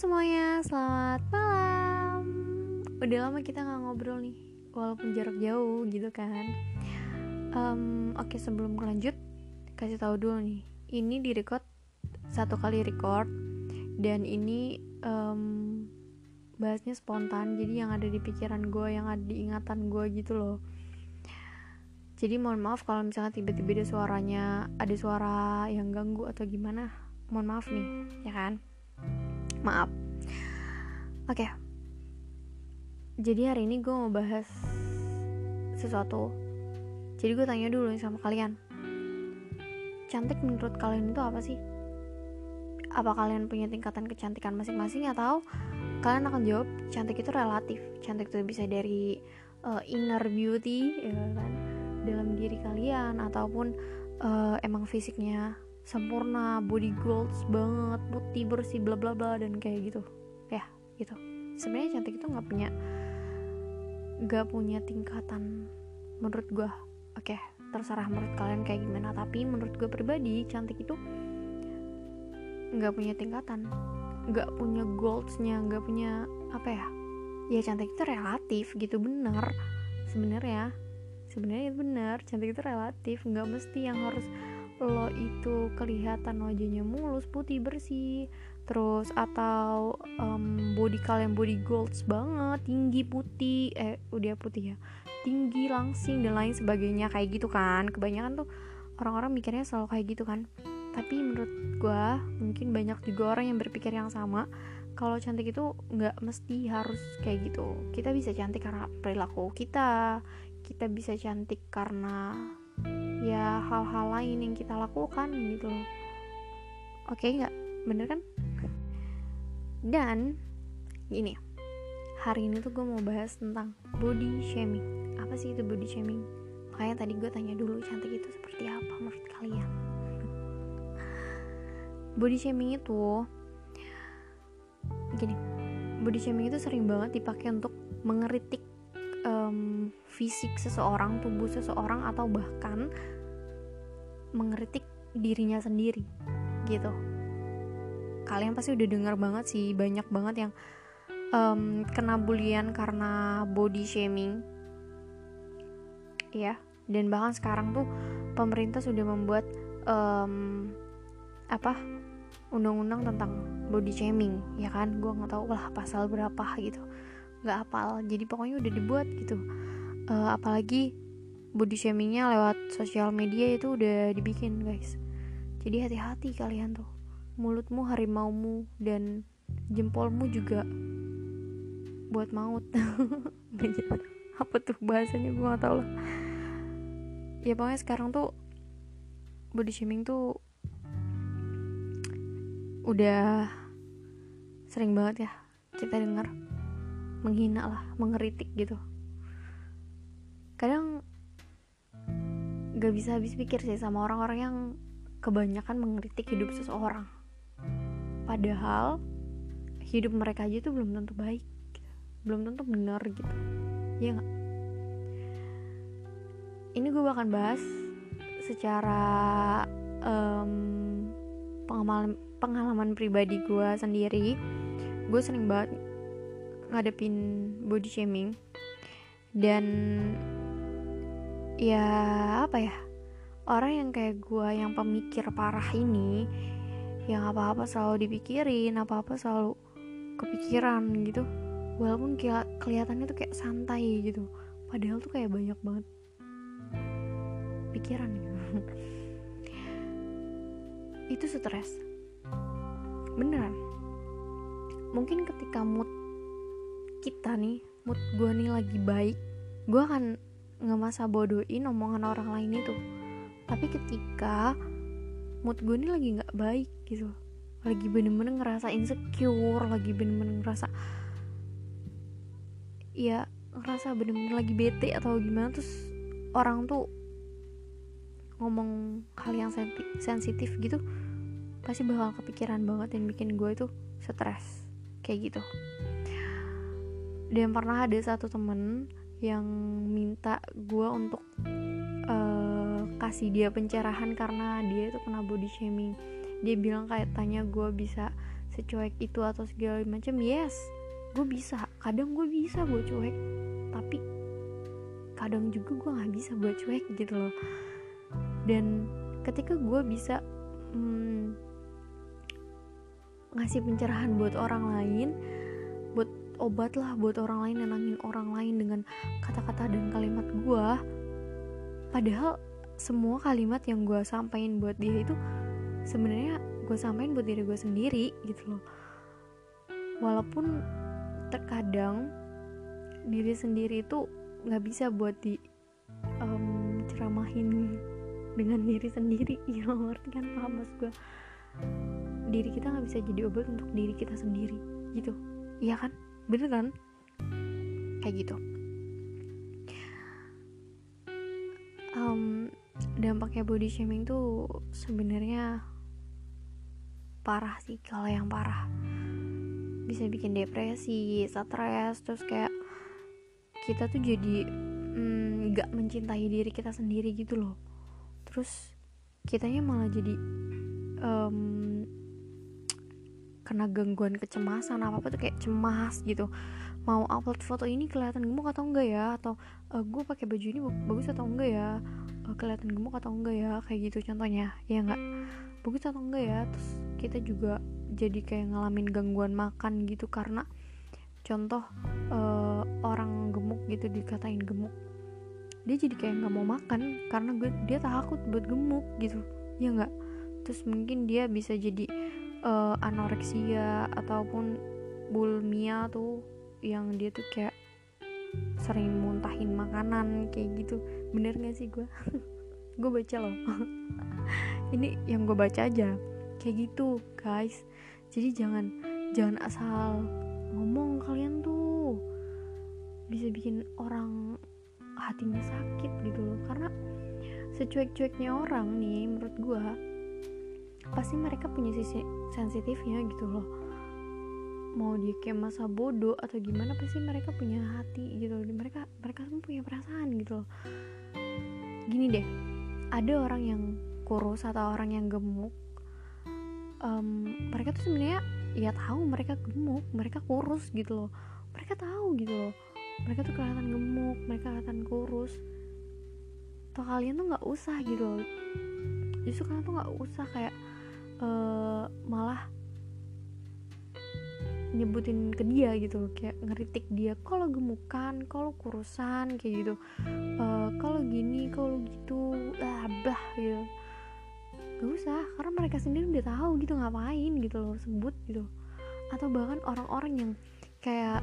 semuanya, selamat malam. Udah lama kita nggak ngobrol nih, walaupun jarak jauh gitu kan. Um, Oke sebelum lanjut, kasih tahu dulu nih. Ini direcord satu kali record dan ini um, bahasnya spontan. Jadi yang ada di pikiran gue, yang ada di ingatan gue gitu loh. Jadi mohon maaf kalau misalnya tiba-tiba ada suaranya, ada suara yang ganggu atau gimana. Mohon maaf nih, ya kan? Maaf. Oke. Okay. jadi hari ini gue mau bahas sesuatu. Jadi gue tanya dulu sama kalian. Cantik menurut kalian itu apa sih? Apa kalian punya tingkatan kecantikan masing-masing atau kalian akan jawab cantik itu relatif. Cantik itu bisa dari uh, inner beauty ya kan dalam diri kalian ataupun uh, emang fisiknya sempurna body goals banget putih bersih bla bla bla dan kayak gitu. Ya gitu. Sebenarnya cantik itu nggak punya nggak punya tingkatan menurut gue oke terserah menurut kalian kayak gimana. Tapi menurut gue pribadi cantik itu nggak punya tingkatan nggak punya goalsnya nggak punya apa ya? Ya cantik itu relatif gitu bener. Sebenarnya sebenarnya bener. Cantik itu relatif. Nggak mesti yang harus lo itu kelihatan wajahnya mulus putih bersih. Terus atau um, body kalian body goals banget tinggi putih eh udah putih ya tinggi langsing dan lain sebagainya kayak gitu kan. Kebanyakan tuh orang-orang mikirnya selalu kayak gitu kan. Tapi menurut gue mungkin banyak juga orang yang berpikir yang sama. Kalau cantik itu nggak mesti harus kayak gitu. Kita bisa cantik karena perilaku kita. Kita bisa cantik karena ya hal-hal lain yang kita lakukan gitu loh. Oke nggak? Bener kan? Dan gini hari ini tuh gue mau bahas tentang body shaming. Apa sih itu body shaming? Makanya tadi gue tanya dulu cantik itu seperti apa menurut kalian? Body shaming itu gini body shaming itu sering banget dipakai untuk mengeritik fisik seseorang, tubuh seseorang atau bahkan mengkritik dirinya sendiri gitu. Kalian pasti udah dengar banget sih banyak banget yang um, kena bulian karena body shaming, ya. Dan bahkan sekarang tuh pemerintah sudah membuat um, apa undang-undang tentang body shaming, ya kan? Gue nggak tahu lah pasal berapa gitu nggak hafal jadi pokoknya udah dibuat gitu uh, apalagi body shamingnya lewat sosial media itu udah dibikin guys. Jadi hati-hati kalian tuh. Mulutmu harimaumu dan jempolmu juga buat maut. Apa tuh bahasanya? Gue gak tau lah. Ya pokoknya sekarang tuh body shaming tuh udah sering banget ya kita dengar. Menghina lah mengeritik gitu kadang gak bisa habis pikir sih sama orang-orang yang kebanyakan mengeritik hidup seseorang. Padahal hidup mereka aja tuh belum tentu baik belum tentu benar gitu. Ya gak? ini gue bakal bahas secara um, pengalaman pengalaman pribadi gue sendiri. Gue sering banget ngadepin body shaming. Dan ya apa ya? Orang yang kayak gue yang pemikir parah ini yang apa-apa selalu dipikirin apa-apa selalu kepikiran gitu walaupun kelihatannya tuh kayak santai gitu padahal tuh kayak banyak banget pikiran gitu. Itu stres. Beneran. Mungkin ketika mood kita nih mood gue nih lagi baik gue akan nggak masa bodohin omongan orang lain itu. Tapi ketika mood gue nih lagi nggak baik gitu. Lagi bener-bener ngerasa insecure lagi bener-bener ngerasa ya ngerasa bener-bener lagi bete atau gimana terus orang tuh ngomong hal yang sensitif gitu pasti bakal kepikiran banget dan bikin gue itu stres kayak gitu. Dan pernah ada satu temen yang minta gue untuk uh, kasih dia pencerahan karena dia itu kena body shaming. Dia bilang kayak tanya gue bisa secuek itu atau segala macam. Yes gue bisa. Kadang gue bisa buat cuek tapi kadang juga gue nggak bisa buat cuek gitu loh. Dan ketika gue bisa hmm, ngasih pencerahan buat orang lain obat lah buat orang lain nenangin orang lain dengan kata-kata dan kalimat gue padahal semua kalimat yang gue sampaikan buat dia itu sebenarnya gue sampaikan buat diri gue sendiri gitu loh. Walaupun terkadang diri sendiri itu nggak bisa buat di um, ceramahin dengan diri sendiri ya ngerti kan? Paham mas gue diri kita nggak bisa jadi obat untuk diri kita sendiri gitu. Iya kan bener kan kayak gitu. Um, dampaknya body shaming tuh sebenarnya parah sih kalau yang parah. Bisa bikin depresi, stres, terus kayak kita tuh jadi mm, nggak mm, mencintai diri kita sendiri gitu loh. Terus kitanya malah jadi um, kena gangguan kecemasan apa apa tuh kayak cemas gitu. Mau upload foto ini kelihatan gemuk atau enggak ya? Atau uh, gue pakai baju ini bagus atau enggak ya? Uh, kelihatan gemuk atau enggak ya? Kayak gitu contohnya ya enggak? Bagus atau enggak ya? Terus kita juga jadi kayak ngalamin gangguan makan gitu karena contoh uh, orang gemuk gitu dikatain gemuk. Dia jadi kayak nggak mau makan karena gue dia takut buat gemuk gitu ya nggak terus mungkin dia bisa jadi uh, anoreksia ataupun bulmia tuh yang dia tuh kayak sering muntahin makanan kayak gitu. Bener gak sih gue gue baca loh. Ini yang gue baca aja. Kayak gitu guys. Jadi jangan jangan asal ngomong kalian tuh. Bisa bikin orang hatinya sakit gitu loh. Karena secuek-cueknya orang nih menurut gue pasti mereka punya sisi sensitifnya gitu loh. Mau dia kayak masa bodoh atau gimana pasti mereka punya hati gitu loh. Mereka mereka semua punya perasaan gitu loh. Gini deh ada orang yang kurus atau orang yang gemuk um, mereka tuh sebenarnya ya tahu mereka gemuk mereka kurus gitu loh. Mereka tahu gitu loh. Mereka tuh kelihatan gemuk mereka kelihatan kurus. Atau kalian tuh nggak usah gitu loh. Justru kalian tuh nggak usah kayak uh, malah nyebutin ke dia gitu kayak ngeritik dia kalau gemukan? Kalau kurusan? Kayak gitu. Uh, kalau gini? Kalau gitu? Lah bah gitu. Gak usah karena mereka sendiri udah tahu gitu ngapain gitu loh sebut gitu. Atau bahkan orang-orang yang kayak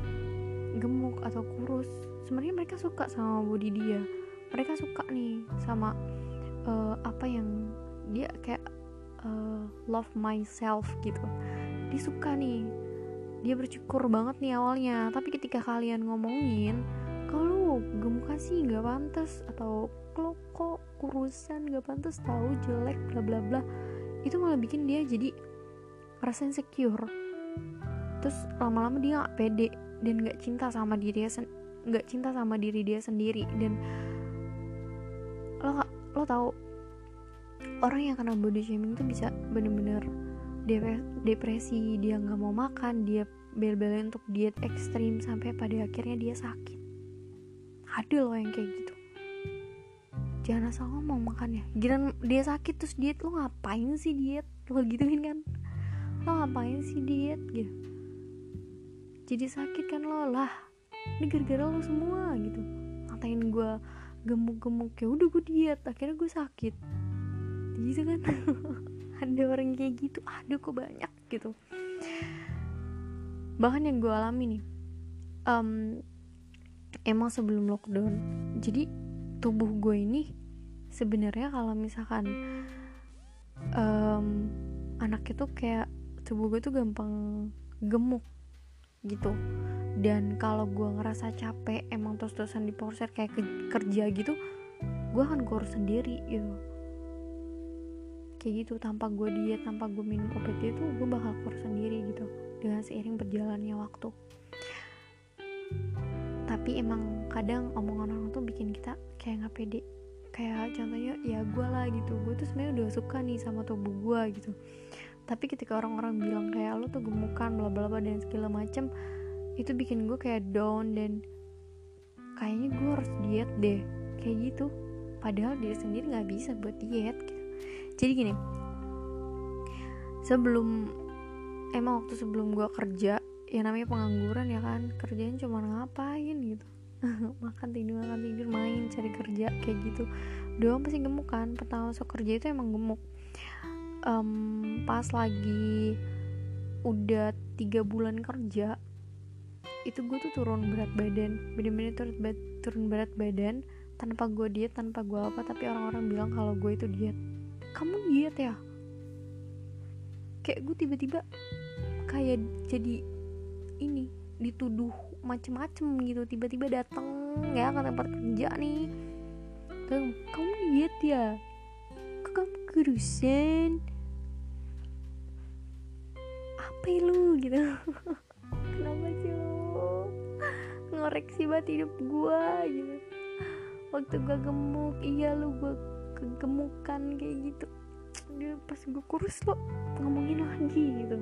gemuk atau kurus sebenarnya mereka suka sama body dia. Mereka suka nih sama uh, apa yang love myself gitu. Dia suka nih. Dia bersyukur banget nih awalnya. Tapi ketika kalian ngomongin kalau gemuk sih nggak pantas atau lo kok kurusan gak pantas tahu jelek bla bla bla itu malah bikin dia jadi merasa insecure. Terus lama-lama dia gak pede dan gak cinta sama diri dia nggak cinta sama diri dia sendiri. Dan lo lo tahu orang yang kena body shaming tuh bisa bener-bener depresi dia nggak mau makan dia bel-belain untuk diet ekstrim sampai pada akhirnya dia sakit. Ada loh yang kayak gitu. Jangan asal ngomong makannya. Giran dia sakit terus diet lo ngapain sih diet? Lo gituin kan? Lo ngapain sih diet gitu. Jadi sakit kan lo? Lah ini gara-gara lo semua gitu. Ngatain gue gemuk-gemuk ya udah gue diet akhirnya gue sakit gitu kan. Ada orang kayak gitu ada kok banyak gitu. Bahkan yang gue alami nih um, emang sebelum lockdown. Jadi tubuh gue ini sebenarnya kalau misalkan um, anak itu kayak tubuh gue tuh gampang gemuk gitu. Dan kalau gue ngerasa capek emang terus-terusan di kayak ke kerja gitu gue akan kurus sendiri gitu kayak gitu tanpa gue diet tanpa gue minum obat itu gue bakal kurus sendiri gitu dengan seiring berjalannya waktu. Tapi emang kadang omongan orang tuh bikin kita kayak nggak pede. Kayak contohnya ya gue lah gitu. Gue tuh sebenarnya udah suka nih sama tubuh gue gitu. Tapi ketika orang-orang bilang kayak lo tuh gemukan bla bla bla dan segala macem itu bikin gue kayak down dan kayaknya gue harus diet deh. Kayak gitu. Padahal dia sendiri nggak bisa buat diet gitu. Jadi gini. Sebelum emang waktu sebelum gue kerja ya namanya pengangguran ya kan kerjanya cuma ngapain gitu. Makan tidur makan tidur main cari kerja kayak gitu. Doang pasti gemuk kan pertama masuk kerja itu emang gemuk. Um, pas lagi udah tiga bulan kerja itu gue tuh turun berat badan. Bener-bener turun, turun berat badan tanpa gue diet tanpa gue apa tapi orang-orang bilang kalau gue itu diet kamu diet ya? Kayak gue tiba-tiba kayak jadi ini dituduh macem-macem gitu tiba-tiba datang ya ke tempat kerja nih. Kamu kamu diet ya? Kamu kurusan apa lu gitu. Kenapa sih lo ngoreksi banget hidup gue gitu. Waktu gue gemuk iya lu gue kegemukan kayak gitu. Dia pas gue kurus lo ngomongin lagi gitu.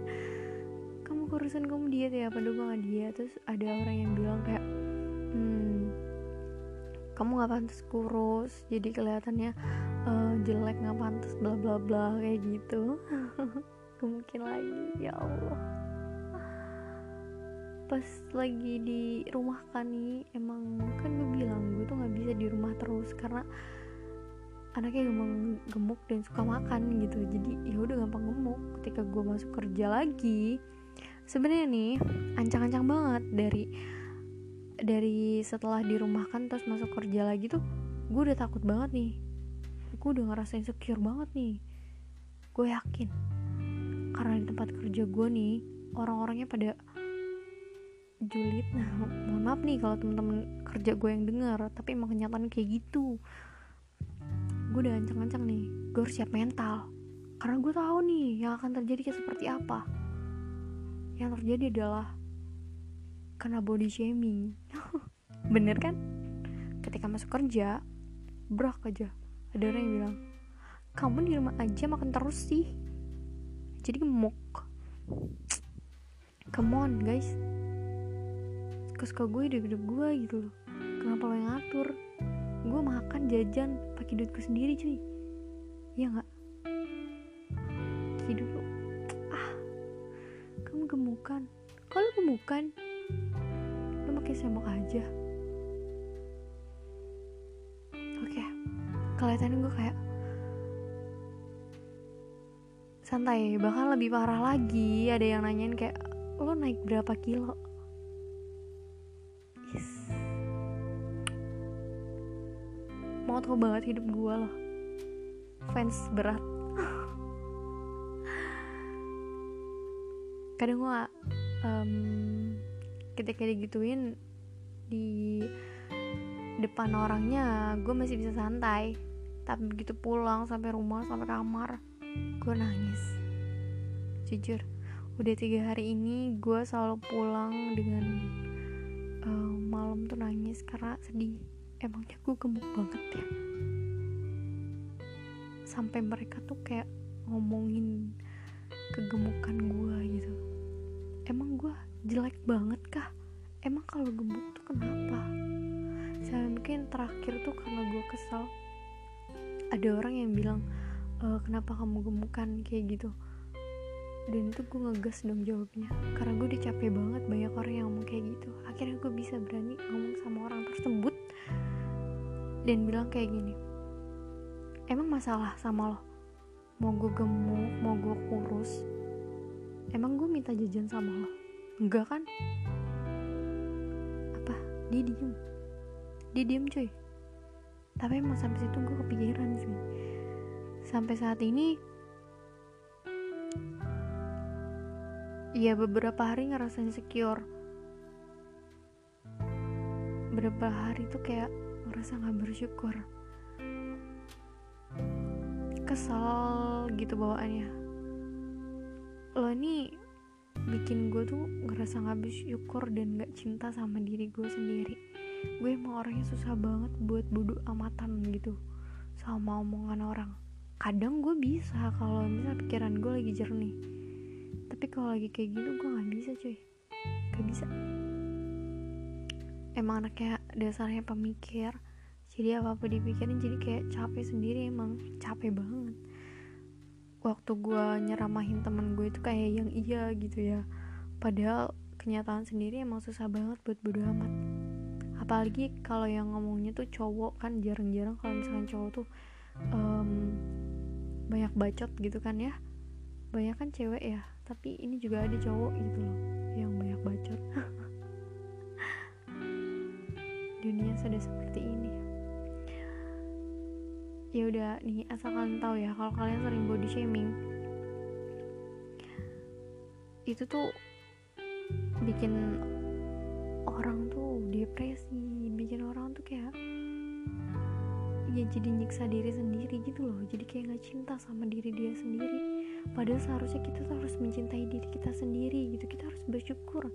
Kamu kurusan kamu diet ya? Padahal gue gak diet? Terus ada orang yang bilang kayak hmm kamu nggak pantas kurus jadi kelihatannya uh, jelek nggak pantas bla bla bla kayak gitu. Mungkin lagi ya Allah. Pas lagi di rumah kan nih emang kan gue bilang gue tuh nggak bisa di rumah terus karena anaknya emang gemuk dan suka makan gitu. Jadi ya udah gampang gemuk ketika gue masuk kerja lagi. Sebenarnya nih ancang-ancang banget. Dari dari setelah dirumahkan terus masuk kerja lagi tuh gue udah takut banget nih. Gue udah ngerasa insecure banget nih. Gue yakin karena di tempat kerja gue nih orang-orangnya pada julid. Nah mohon maaf nih kalau temen-temen kerja gue yang dengar tapi emang kenyataan kayak gitu gue udah ancang-ancang nih gue harus siap mental. Karena gue tahu nih yang akan terjadi kayak seperti apa. Yang terjadi adalah karena body shaming. Bener kan? Ketika masuk kerja brak aja. Ada orang yang bilang kamu di rumah aja makan terus sih. Jadi gemuk. Come on guys. Kesuka gue hidup hidup gue gitu loh. Kenapa lo yang ngatur gue makan jajan pakai duitku sendiri cuy. Ya nggak? Hidup lo ah kamu gemukan. Kalau gemukan? Lo pakai semok aja. Oke okay. kelihatannya gue kayak santai. Bahkan lebih parah lagi ada yang nanyain kayak lo naik berapa kilo tau banget hidup gue loh fans berat. Kadang gue um, ketika digituin di depan orangnya gue masih bisa santai. Tapi begitu pulang sampai rumah sampai kamar gue nangis. Jujur udah tiga hari ini gue selalu pulang dengan uh, malam tuh nangis karena sedih emangnya gue gemuk banget ya? Sampai mereka tuh kayak ngomongin kegemukan gue gitu. Emang gue jelek banget kah? Emang kalau gemuk tuh kenapa? Saya mungkin terakhir tuh karena gue kesal ada orang yang bilang e, kenapa kamu gemukan? kayak gitu. Dan itu gue ngegas dong jawabnya karena gue udah capek banget banyak orang yang ngomong kayak gitu. Akhirnya gue bisa berani ngomong sama orang tersebut dan bilang kayak gini emang masalah sama lo? Mau gue gemuk mau gue kurus emang gue minta jajan sama lo? Enggak kan? Apa? Dia diem. Dia diem cuy. Tapi emang sampai situ gue kepikiran sih sampai saat ini ya beberapa hari ngerasa insecure. Beberapa hari tuh kayak ngerasa gak bersyukur. Kesal gitu bawaannya. Lo ini bikin gue tuh ngerasa gak bersyukur dan gak cinta sama diri gue sendiri. Gue emang orangnya susah banget buat bodoh amatan gitu sama omongan orang. Kadang gue bisa kalau misalnya pikiran gue lagi jernih. Tapi kalau lagi kayak gitu gue nggak bisa cuy. Gak bisa. Emang anaknya dasarnya pemikir jadi apa apa dipikirin jadi kayak capek sendiri emang. Capek banget. Waktu gue nyeramahin temen gue itu kayak yang iya gitu ya. Padahal kenyataan sendiri emang susah banget buat bodo amat. Apalagi kalau yang ngomongnya tuh cowok kan jarang-jarang kalau misalkan cowok tuh um, banyak bacot gitu kan ya. Banyak kan cewek ya tapi ini juga ada cowok gitu loh yang banyak bacot. Dunia sudah seperti ini ya udah nih asal kalian tahu ya kalau kalian sering body shaming. Itu tuh bikin orang tuh depresi bikin orang tuh kayak ya jadi nyiksa diri sendiri gitu loh. Jadi kayak nggak cinta sama diri dia sendiri. Padahal seharusnya kita tuh harus mencintai diri kita sendiri gitu. Kita harus bersyukur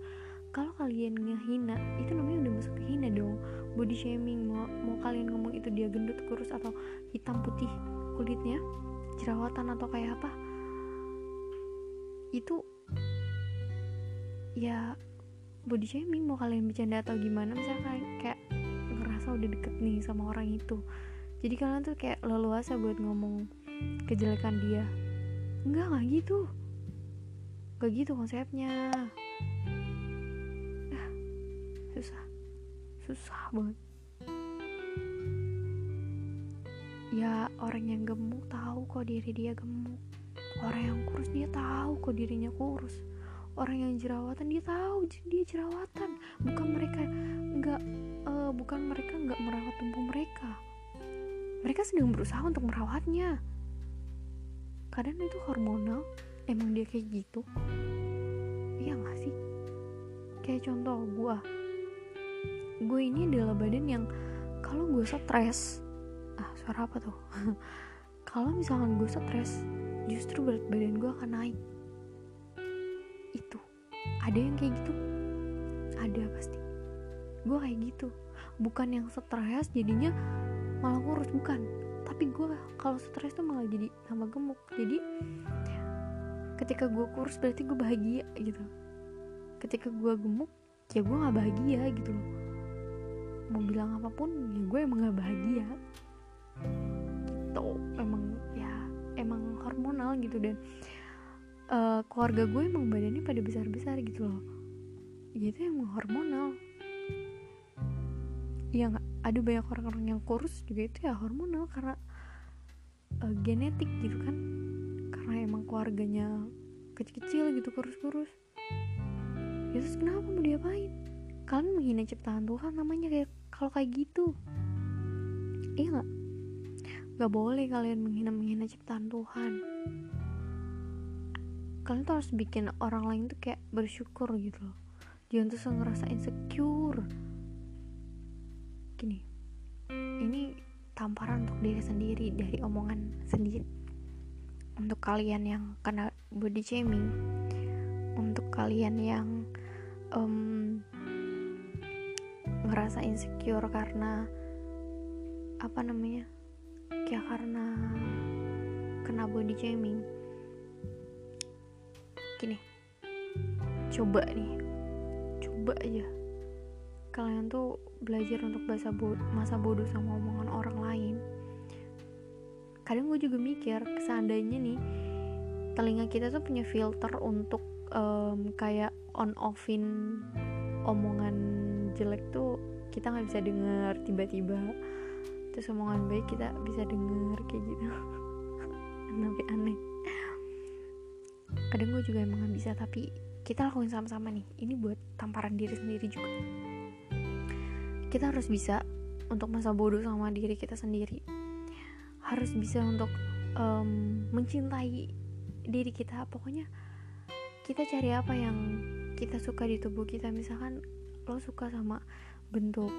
kalau kalian ngehina itu namanya udah masuk ke hina dong. Body shaming mau mau kalian ngomong itu dia gendut kurus atau hitam putih kulitnya jerawatan atau kayak apa itu ya body shaming mau kalian bercanda atau gimana misalnya kayak ngerasa udah deket nih sama orang itu. Jadi kalian tuh kayak leluasa buat ngomong kejelekan dia. Enggak nggak gitu. Nggak gitu konsepnya susah. Susah banget. Ya orang yang gemuk tahu kok diri dia gemuk. Orang yang kurus dia tahu kok dirinya kurus. Orang yang jerawatan dia tahu dia jerawatan. Bukan mereka nggak uh, bukan mereka nggak merawat tubuh mereka. Mereka sedang berusaha untuk merawatnya. Kadang itu hormonal. Emang dia kayak gitu? Iya gak sih? Kayak contoh gue gue ini adalah badan yang kalau gue stres ah suara apa tuh? Kalau misalkan gue stres justru berat badan gue akan naik. Itu. Ada yang kayak gitu? Ada pasti. Gue kayak gitu. Bukan yang stres jadinya malah kurus bukan. Tapi gue kalau stres tuh malah jadi tambah gemuk. Jadi ketika gue kurus berarti gue bahagia gitu. Ketika gue gemuk ya gue nggak bahagia gitu loh mau bilang apa pun ya gue emang gak bahagia. Gitu. Emang ya emang hormonal gitu dan uh, keluarga gue emang badannya pada besar besar gitu loh. Ya itu emang hormonal. Ya nggak? Ada banyak orang-orang yang kurus juga itu ya hormonal karena uh, genetik gitu kan. Karena emang keluarganya kecil-kecil gitu kurus-kurus. Ya terus kenapa mau diapain? Kalian menghina ciptaan Tuhan namanya kayak kalau kayak gitu. Iya nggak? Nggak boleh kalian menghina menghina ciptaan Tuhan. Kalian tuh harus bikin orang lain tuh kayak bersyukur gitu loh. Jangan tuh ngerasa insecure. Gini ini tamparan untuk diri sendiri dari omongan sendiri. Untuk kalian yang kena body shaming untuk kalian yang um, ngerasa insecure karena apa namanya kayak karena kena body shaming. Gini coba nih coba aja. Kalian tuh belajar untuk bahasa bo masa bodoh sama omongan orang lain. Kadang gue juga mikir seandainya nih telinga kita tuh punya filter untuk um, kayak on offin omongan jelek tuh kita nggak bisa denger tiba-tiba. Terus omongan baik kita bisa denger kayak gitu. Tapi aneh. Kadang gue juga emang gak bisa tapi kita lakuin sama-sama nih. Ini buat tamparan diri sendiri juga. Kita harus bisa untuk masa bodoh sama diri kita sendiri. Harus bisa untuk um, mencintai diri kita. Pokoknya kita cari apa yang kita suka di tubuh kita. Misalkan lo suka sama bentuk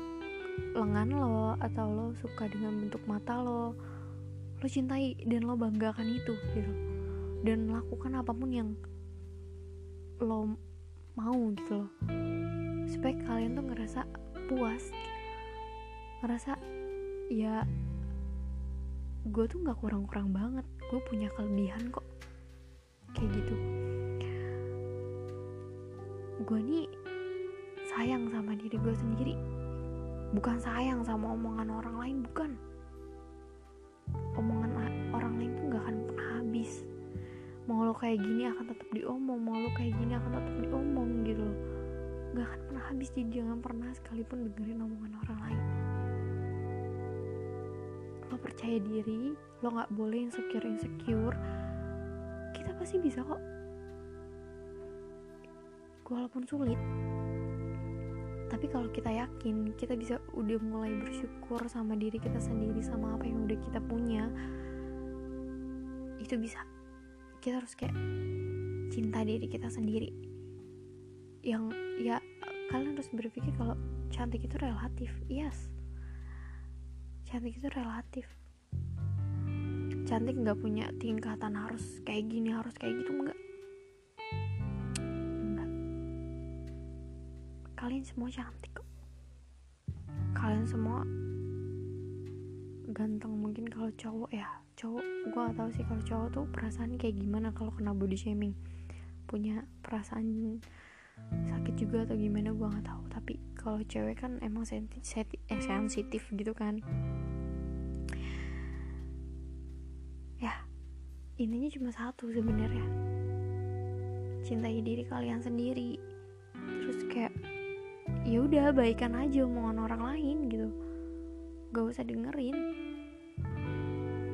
lengan lo atau lo suka dengan bentuk mata lo lo cintai dan lo banggakan itu gitu. Dan lakukan apa pun yang lo mau gitu loh. Supaya kalian tuh ngerasa puas. Ngerasa ya gue tuh nggak kurang-kurang banget. Gue punya kelebihan kok. Kayak gitu. Gue nih sayang sama diri gue sendiri. Bukan sayang sama omongan orang lain bukan. Omongan orang lain tuh gak akan pernah habis. Mau lo kayak gini akan tetap diomong mau lo kayak gini akan tetap diomong gitu loh. Gak akan pernah habis jadi jangan pernah sekalipun dengerin omongan orang lain. Lo percaya diri lo nggak boleh insecure insecure. Kita pasti bisa kok. Walaupun sulit tapi kalau kita yakin kita bisa udah mulai bersyukur sama diri kita sendiri sama apa yang udah kita punya itu bisa. Kita harus kayak cinta diri kita sendiri. Yang ya kalian harus berpikir kalau cantik itu relatif yes. Cantik itu relatif. Cantik nggak punya tingkatan harus kayak gini harus kayak gitu enggak kalian semua cantik kok. Kalian semua ganteng mungkin kalau cowok ya. Cowok gue gak tahu sih kalau cowok tuh perasaan kayak gimana kalau kena body shaming. Punya perasaan sakit juga atau gimana gue nggak tahu. Tapi kalau cewek kan emang sensitif, eh, sensitif gitu kan. Ya intinya cuma satu sebenarnya. Cintai diri kalian sendiri. Terus kayak ya udah baikan aja omongan orang lain gitu. Gak usah dengerin.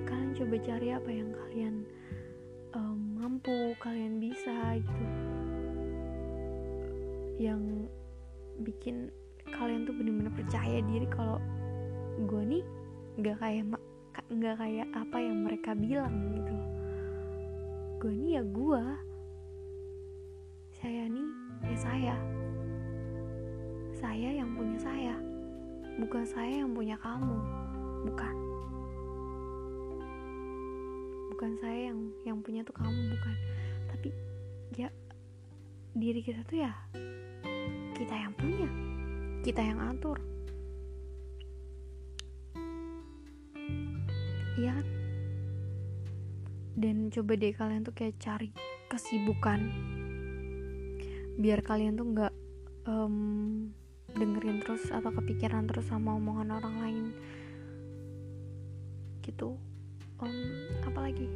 Kalian coba cari apa yang kalian um, mampu kalian bisa gitu. Yang bikin kalian tuh bener-bener percaya diri kalau gue nih nggak kayak nggak kayak apa yang mereka bilang gitu. Gue nih ya gue saya nih ya saya saya yang punya saya. Bukan saya yang punya kamu. Bukan. Bukan saya yang yang punya tuh kamu bukan. Tapi ya diri kita tuh ya kita yang punya. Kita yang atur. Iya kan? Dan coba deh kalian tuh kayak cari kesibukan. Biar kalian tuh nggak um, dengerin terus atau kepikiran terus sama omongan orang lain. Gitu. Om apalagi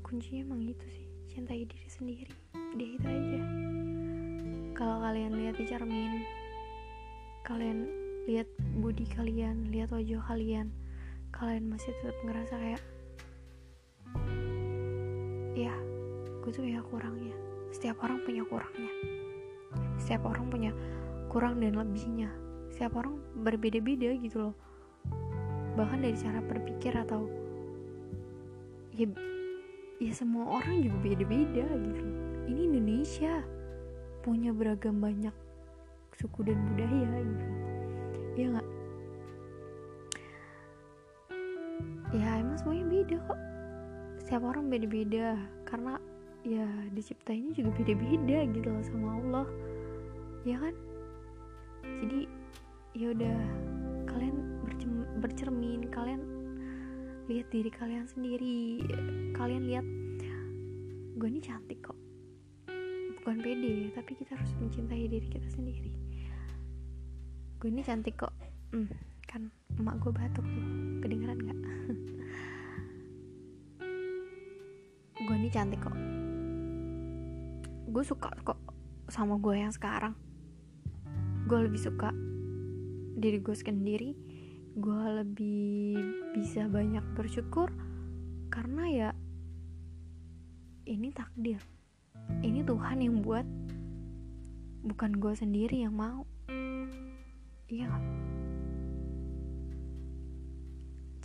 kuncinya emang itu sih cintai diri sendiri. Dia itu aja. Kalau kalian lihat di cermin kalian lihat body kalian lihat wajah kalian kalian masih tetap ngerasa kayak ya gue tuh ya kurangnya. Setiap orang punya kurangnya setiap orang punya kurang dan lebihnya. Setiap orang berbeda-beda gitu loh. Bahkan dari cara berpikir atau ya ya semua orang juga beda-beda gitu loh. Ini Indonesia punya beragam banyak suku dan budaya gitu ya nggak? Ya emang semuanya beda kok. Setiap orang beda-beda. Karena ya diciptainnya juga beda-beda gitu loh sama Allah ya kan? Jadi ya udah kalian bercermin kalian lihat diri kalian sendiri. Kalian lihat gue ini cantik kok. Bukan pede tapi kita harus mencintai diri kita sendiri. Gue ini cantik kok. Hmm, kan emak gue batuk tuh. Kedengeran nggak? Gue ini cantik kok. Gue suka kok sama gue yang sekarang gue lebih suka diri gue sendiri. Gue lebih bisa banyak bersyukur karena ya ini takdir. Ini Tuhan yang buat bukan gue sendiri yang mau. Iya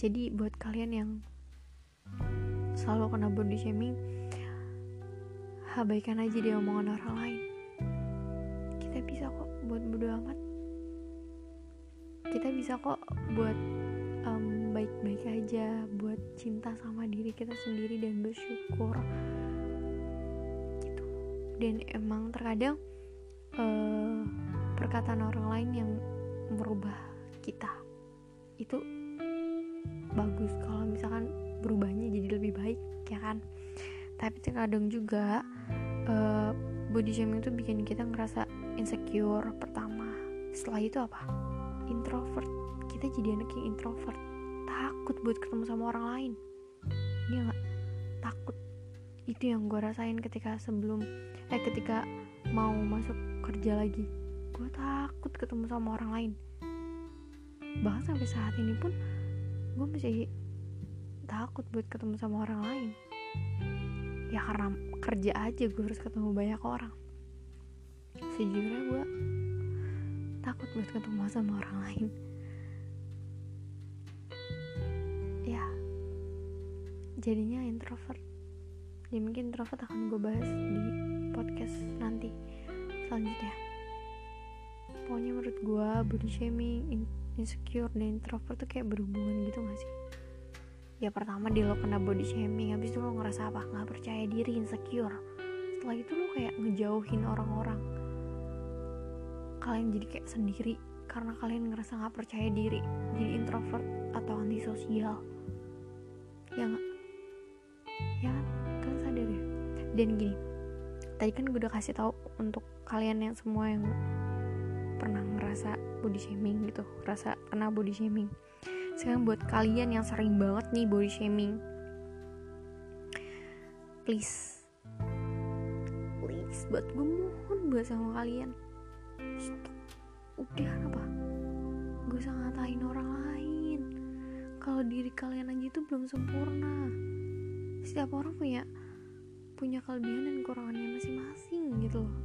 jadi buat kalian yang selalu kena body shaming abaikan aja dia omongan orang lain. Kita bisa kok buat bodo amat. Kita bisa kok buat um, baik-baik aja buat cinta sama diri kita sendiri dan bersyukur. Gitu. Dan emang terkadang uh, perkataan orang lain yang merubah kita itu bagus. Kalau misalkan berubahnya jadi lebih baik ya kan? Tapi terkadang juga uh, body shaming itu bikin kita ngerasa insecure pertama. Setelah itu apa? Introvert. Kita jadi anak yang introvert. Takut buat ketemu sama orang lain. Iya nggak? Takut. Itu yang gue rasain ketika sebelum eh ketika mau masuk kerja lagi. Gue takut ketemu sama orang lain. Bahkan sampai saat ini pun gue masih takut buat ketemu sama orang lain. Ya karena kerja aja gue harus ketemu banyak orang sejujurnya gue takut buat ketemu sama orang lain. Ya jadinya introvert. Ya mungkin introvert akan gue bahas di podcast nanti selanjutnya. Pokoknya menurut gue body shaming insecure dan introvert tuh kayak berhubungan gitu gak sih? Ya pertama di lo kena body shaming habis itu lo ngerasa apa? Nggak percaya diri insecure. Setelah itu lo kayak ngejauhin orang-orang kalian jadi kayak sendiri karena kalian ngerasa nggak percaya diri jadi introvert atau antisosial. Ya nggak? Ya kan sadar ya? Dan gini tadi kan gue udah kasih tahu untuk kalian yang semua yang pernah ngerasa body shaming gitu rasa kena body shaming. Sekarang buat kalian yang sering banget nih body shaming please please buat gue mohon buat sama kalian udah apa gue usah ngatain orang lain. Kalau diri kalian aja itu belum sempurna. Setiap orang punya punya kelebihan dan kekurangannya masing-masing gitu loh.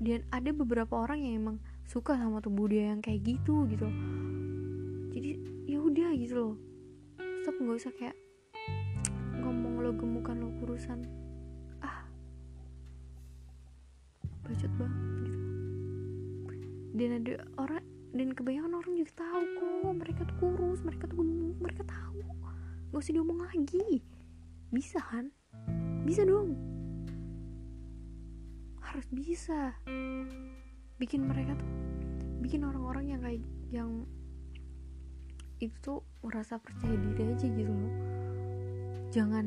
Dan ada beberapa orang yang emang suka sama tubuh dia yang kayak gitu gitu jadi ya udah gitu loh. Stop nggak usah kayak ngomong lo gemukan lo kurusan ah. Bacot banget dan ada orang dan kebanyakan orang juga tahu kok. Mereka tuh kurus mereka tuh gemuk mereka tahu. Gak usah diomong lagi. Bisa kan? Bisa dong. Harus bisa. Bikin mereka tuh bikin orang-orang yang kayak yang itu tuh merasa percaya diri aja gitu loh. Jangan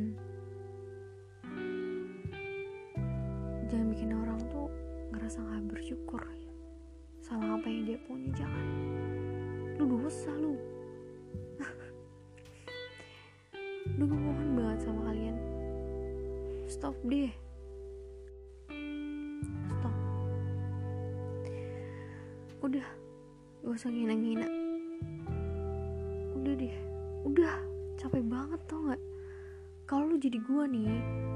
jangan bikin orang tuh ngerasa gak bersyukur sama apa yang dia punya jangan. Lu dosa lu. Lu mohon banget sama kalian. Stop deh. Udah. Gak usah ngina-ngina. Udah deh. Udah. Capek banget tau gak kalau lu jadi gua nih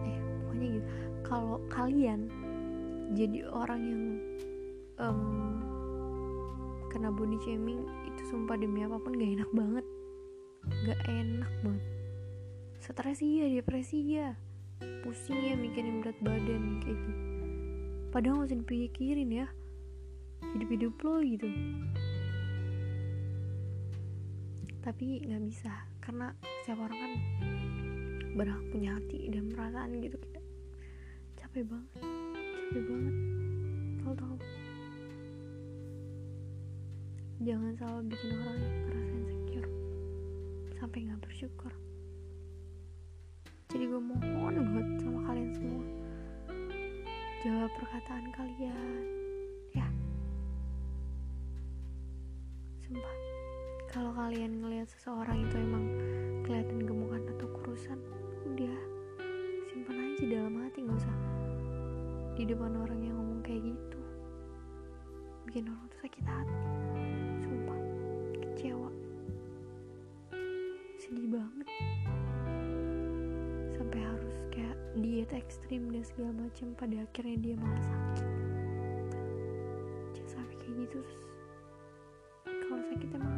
eh pokoknya gitu. Kalau kalian jadi orang yang um, kena body shaming itu sumpah demi apa pun gak enak banget. Gak enak banget. Stres iya depresi iya. Pusing ya mikirin berat badan kayak gitu. Padahal gak usah dipikirin ya. Hidup-hidup lo gitu. Tapi nggak bisa karena setiap orang kan berhak punya hati dan perasaan gitu capek banget capek banget jangan selalu bikin orang ngerasa insecure. Sampai nggak bersyukur. Jadi gue mohon buat sama kalian semua. Jawab perkataan kalian. Sumpah. Kalau kalian ngelihat seseorang itu emang kelihatan gemukan atau kurusan udah. Simpan aja dalam hati nggak usah di depan orang yang ngomong kayak gitu. Bikin orang tuh sakit hati diet ekstrim dan segala macam pada akhirnya dia malah sakit. Jangan sampai kayak gitu terus kalau sakit emang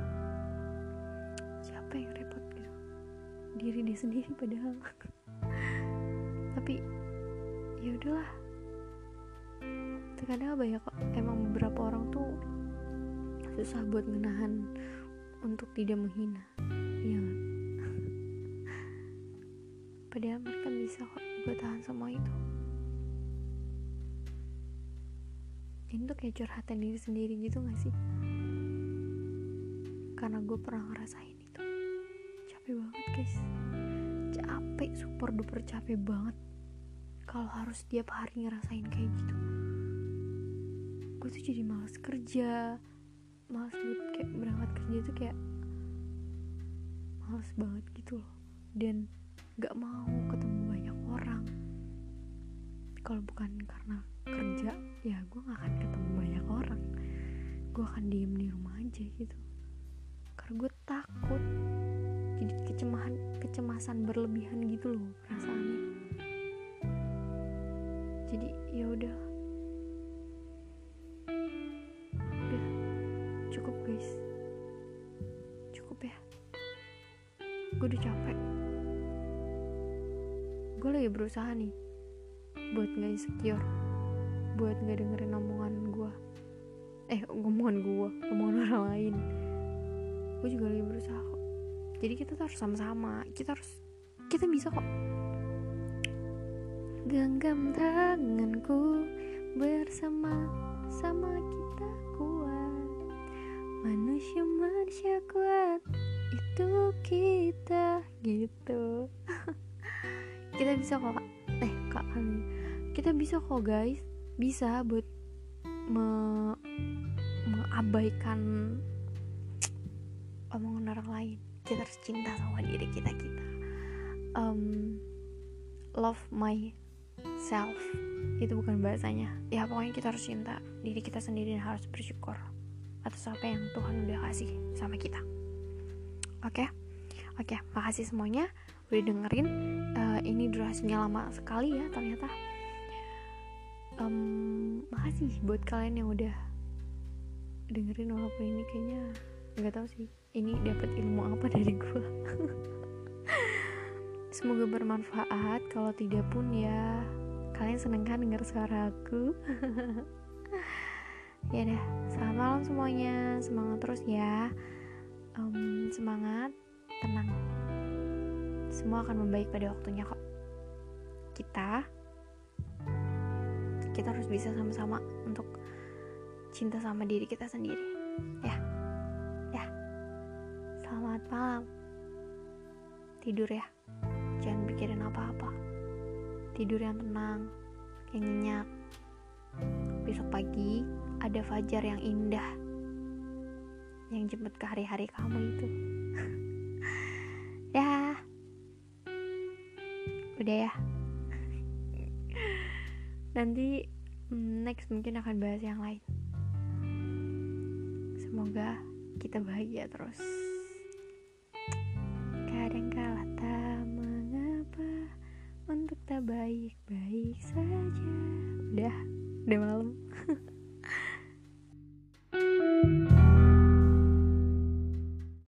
siapa yang repot gitu? Diri dia sendiri padahal. Tapi ya udahlah. Terkadang banyak emang beberapa orang tuh susah buat menahan untuk tidak menghina iya padahal mereka bisa kok buat tahan semua itu. Ini tuh kayak curhatan diri sendiri gitu gak sih? Karena gue pernah ngerasain itu. Capek banget guys. Capek super duper capek banget. Kalau harus tiap hari ngerasain kayak gitu. Gue tuh jadi males kerja. Males buat kayak berangkat kerja tuh kayak males banget gitu loh. Dan gak mau ketemu kalau bukan karena kerja ya gue gak akan ketemu banyak orang. Gue akan diem di rumah aja gitu. Karena gue takut jadi kecemahan kecemasan berlebihan gitu loh perasaannya jadi ya udah. Udah. Cukup guys. Cukup ya. Gue udah capek. Gue lagi berusaha nih buat gak insecure buat gak dengerin omongan gue eh omongan gue omongan orang lain. Gue juga lagi berusaha kok. Jadi kita tuh harus sama-sama kita harus kita bisa kok. Genggam tanganku bersama sama kita kuat. Manusia manusia kuat itu kita gitu. Kita bisa kok eh kak kita bisa kok guys. Bisa buat me mengabaikan omongan orang lain. Kita harus cinta sama diri kita kita. Um, love my self itu bukan bahasanya. Ya pokoknya kita harus cinta diri kita sendiri dan harus bersyukur atas apa yang Tuhan udah kasih sama kita. Oke? Okay? oke okay, makasih semuanya udah dengerin. Uh, ini durasinya lama sekali ya ternyata um, makasih buat kalian yang udah dengerin walaupun ini kayaknya nggak tahu sih ini dapat ilmu apa dari gue semoga bermanfaat. Kalau tidak pun ya kalian seneng kan denger suara aku? Ya dah selamat malam semuanya. Semangat terus ya. Um, semangat tenang. Semua akan membaik pada waktunya kok. Kita kita harus bisa sama-sama untuk cinta sama diri kita sendiri. Ya. Ya. Selamat malam. Tidur ya. Jangan pikirin apa-apa. Tidur yang tenang yang nyenyak. Besok pagi ada fajar yang indah. Yang jemput ke hari-hari kamu itu. Ya. Udah ya nanti mm, next mungkin akan bahas yang lain. Semoga kita bahagia terus. Kadang-kala tak mengapa untuk tak baik-baik saja. Udah udah malam